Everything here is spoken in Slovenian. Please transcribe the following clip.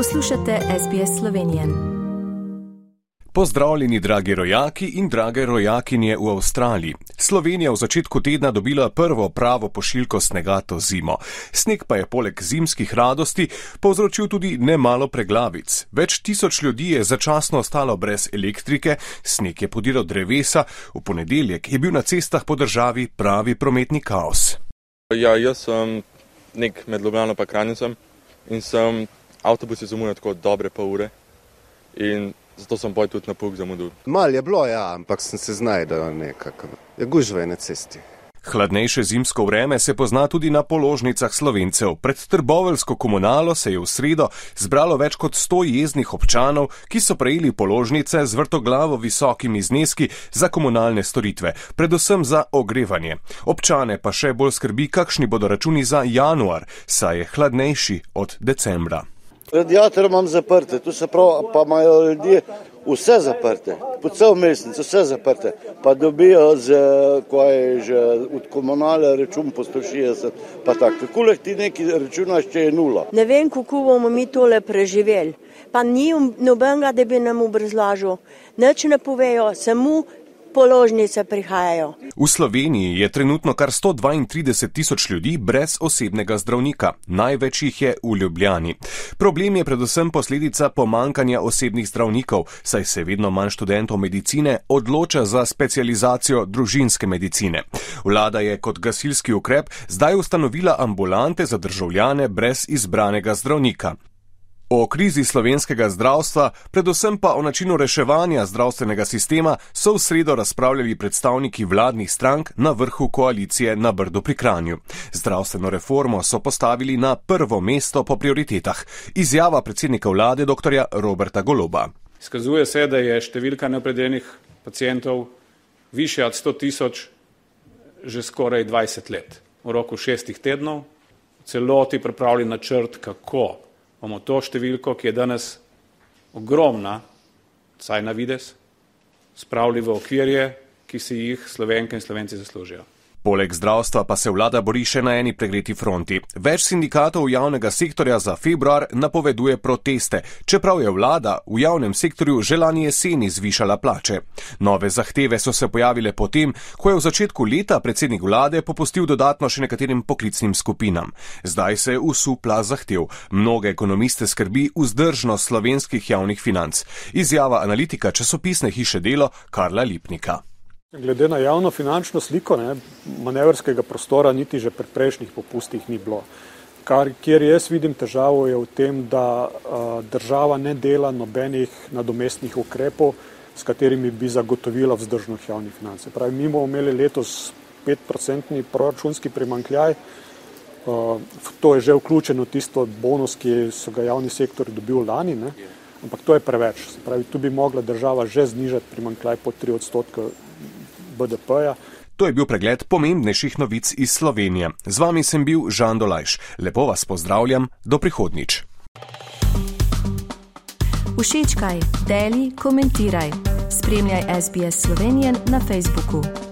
Poslušate SBS Slovenije. Pozdravljeni, dragi rojaki in drage rojakinje v Avstraliji. Slovenija v začetku tedna dobila prvo pravo pošiljko snega to zimo. Sneg pa je poleg zimskih radosti povzročil tudi nemalo preglavic. Več tisoč ljudi je začasno ostalo brez elektrike, sneg je podiral drevesa, v ponedeljek je bil na cestah po državi pravi prometni kaos. Ja, jaz sem nek med Ljubljano pa Kranjicem in sem avtobusi zamujajo tako dobre pol ure in zato sem boj tudi na puk zamudil. Mal je bilo, ja, ampak sem se znajdel nekako. Je gužve na cesti. Hladnejše zimsko vreme se pozna tudi na položnicah slovencev. Pred trbovelsko komunalo se je v sredo zbralo več kot sto jezdnih občanov, ki so prejeli položnice z vrtoglavo visokimi zneski za komunalne storitve, predvsem za ogrevanje. Občane pa še bolj skrbi, kakšni bodo računi za januar, saj je hladnejši od decembra. Radiator imam zaprte, tu se pravi, pa imajo ljudje vse zaprte, po cel mesec vse zaprte, pa dobijo z, ko je že od komunale račun po 160, pa tako. Kako ti neki računaš, če je nula? Ne vem, kako bomo mi tole preživeli. Pa ni nobenega, da bi nam obrazlažil. Nič ne povejo, samo položnice prihajajo. V Sloveniji je trenutno kar 132 tisoč ljudi brez osebnega zdravnika. Največ jih je v Ljubljani. Problem je predvsem posledica pomankanja osebnih zdravnikov, saj se vedno manj študentov medicine odloča za specializacijo družinske medicine. Vlada je kot gasilski ukrep zdaj ustanovila ambulante za državljane brez izbranega zdravnika. O krizi slovenskega zdravstva, predvsem pa o načinu reševanja zdravstvenega sistema, so v sredo razpravljali predstavniki vladnih strank na vrhu koalicije na Brdu pri Kranju. Zdravstveno reformo so postavili na prvo mesto po prioritetah. Izjava predsednika vlade dr. Roberta Goloba. Izkazuje se, da je številka neopredeljenih pacijentov više od 100 tisoč že skoraj 20 let. V roku šestih tednov celoti pripravili načrt, kako bomo to številko, ki je danes ogromna, saj na vides, spravili v okvirje, ki si jih slovenke in slovenci zaslužijo. Poleg zdravstva pa se vlada bori še na eni pregreti fronti. Več sindikatov javnega sektorja za februar napoveduje proteste, čeprav je vlada v javnem sektorju že lani jeseni zvišala plače. Nove zahteve so se pojavile potem, ko je v začetku leta predsednik vlade popustil dodatno še nekaterim poklicnim skupinam. Zdaj se je usupla zahtev. Mnoge ekonomiste skrbi vzdržnost slovenskih javnih financ. Izjava analitika časopisne hiše delo Karla Lipnika. Glede na javno finančno sliko, ne, manevrskega prostora niti že pri prejšnjih popustih ni bilo. Kar, kjer jaz vidim težavo je v tem, da a, država ne dela nobenih nadomestnih ukrepov, s katerimi bi zagotovila vzdržnost javnih financ. Pravi, mi bomo imeli letos 5-procentni proračunski primankljaj, a, to je že vključeno tisto bonus, ki so ga javni sektor dobil lani, ne, ampak to je preveč. Pravi, tu bi mogla država že znižati primankljaj po 3 odstotke BDP-ja. To je bil pregled pomembnejših novic iz Slovenije. Z vami sem bil Žan Dolajš. Lepo vas pozdravljam, do prihodnič. Všečkaj, deli, komentiraj. Spremljaj SBS Slovenijo na Facebooku.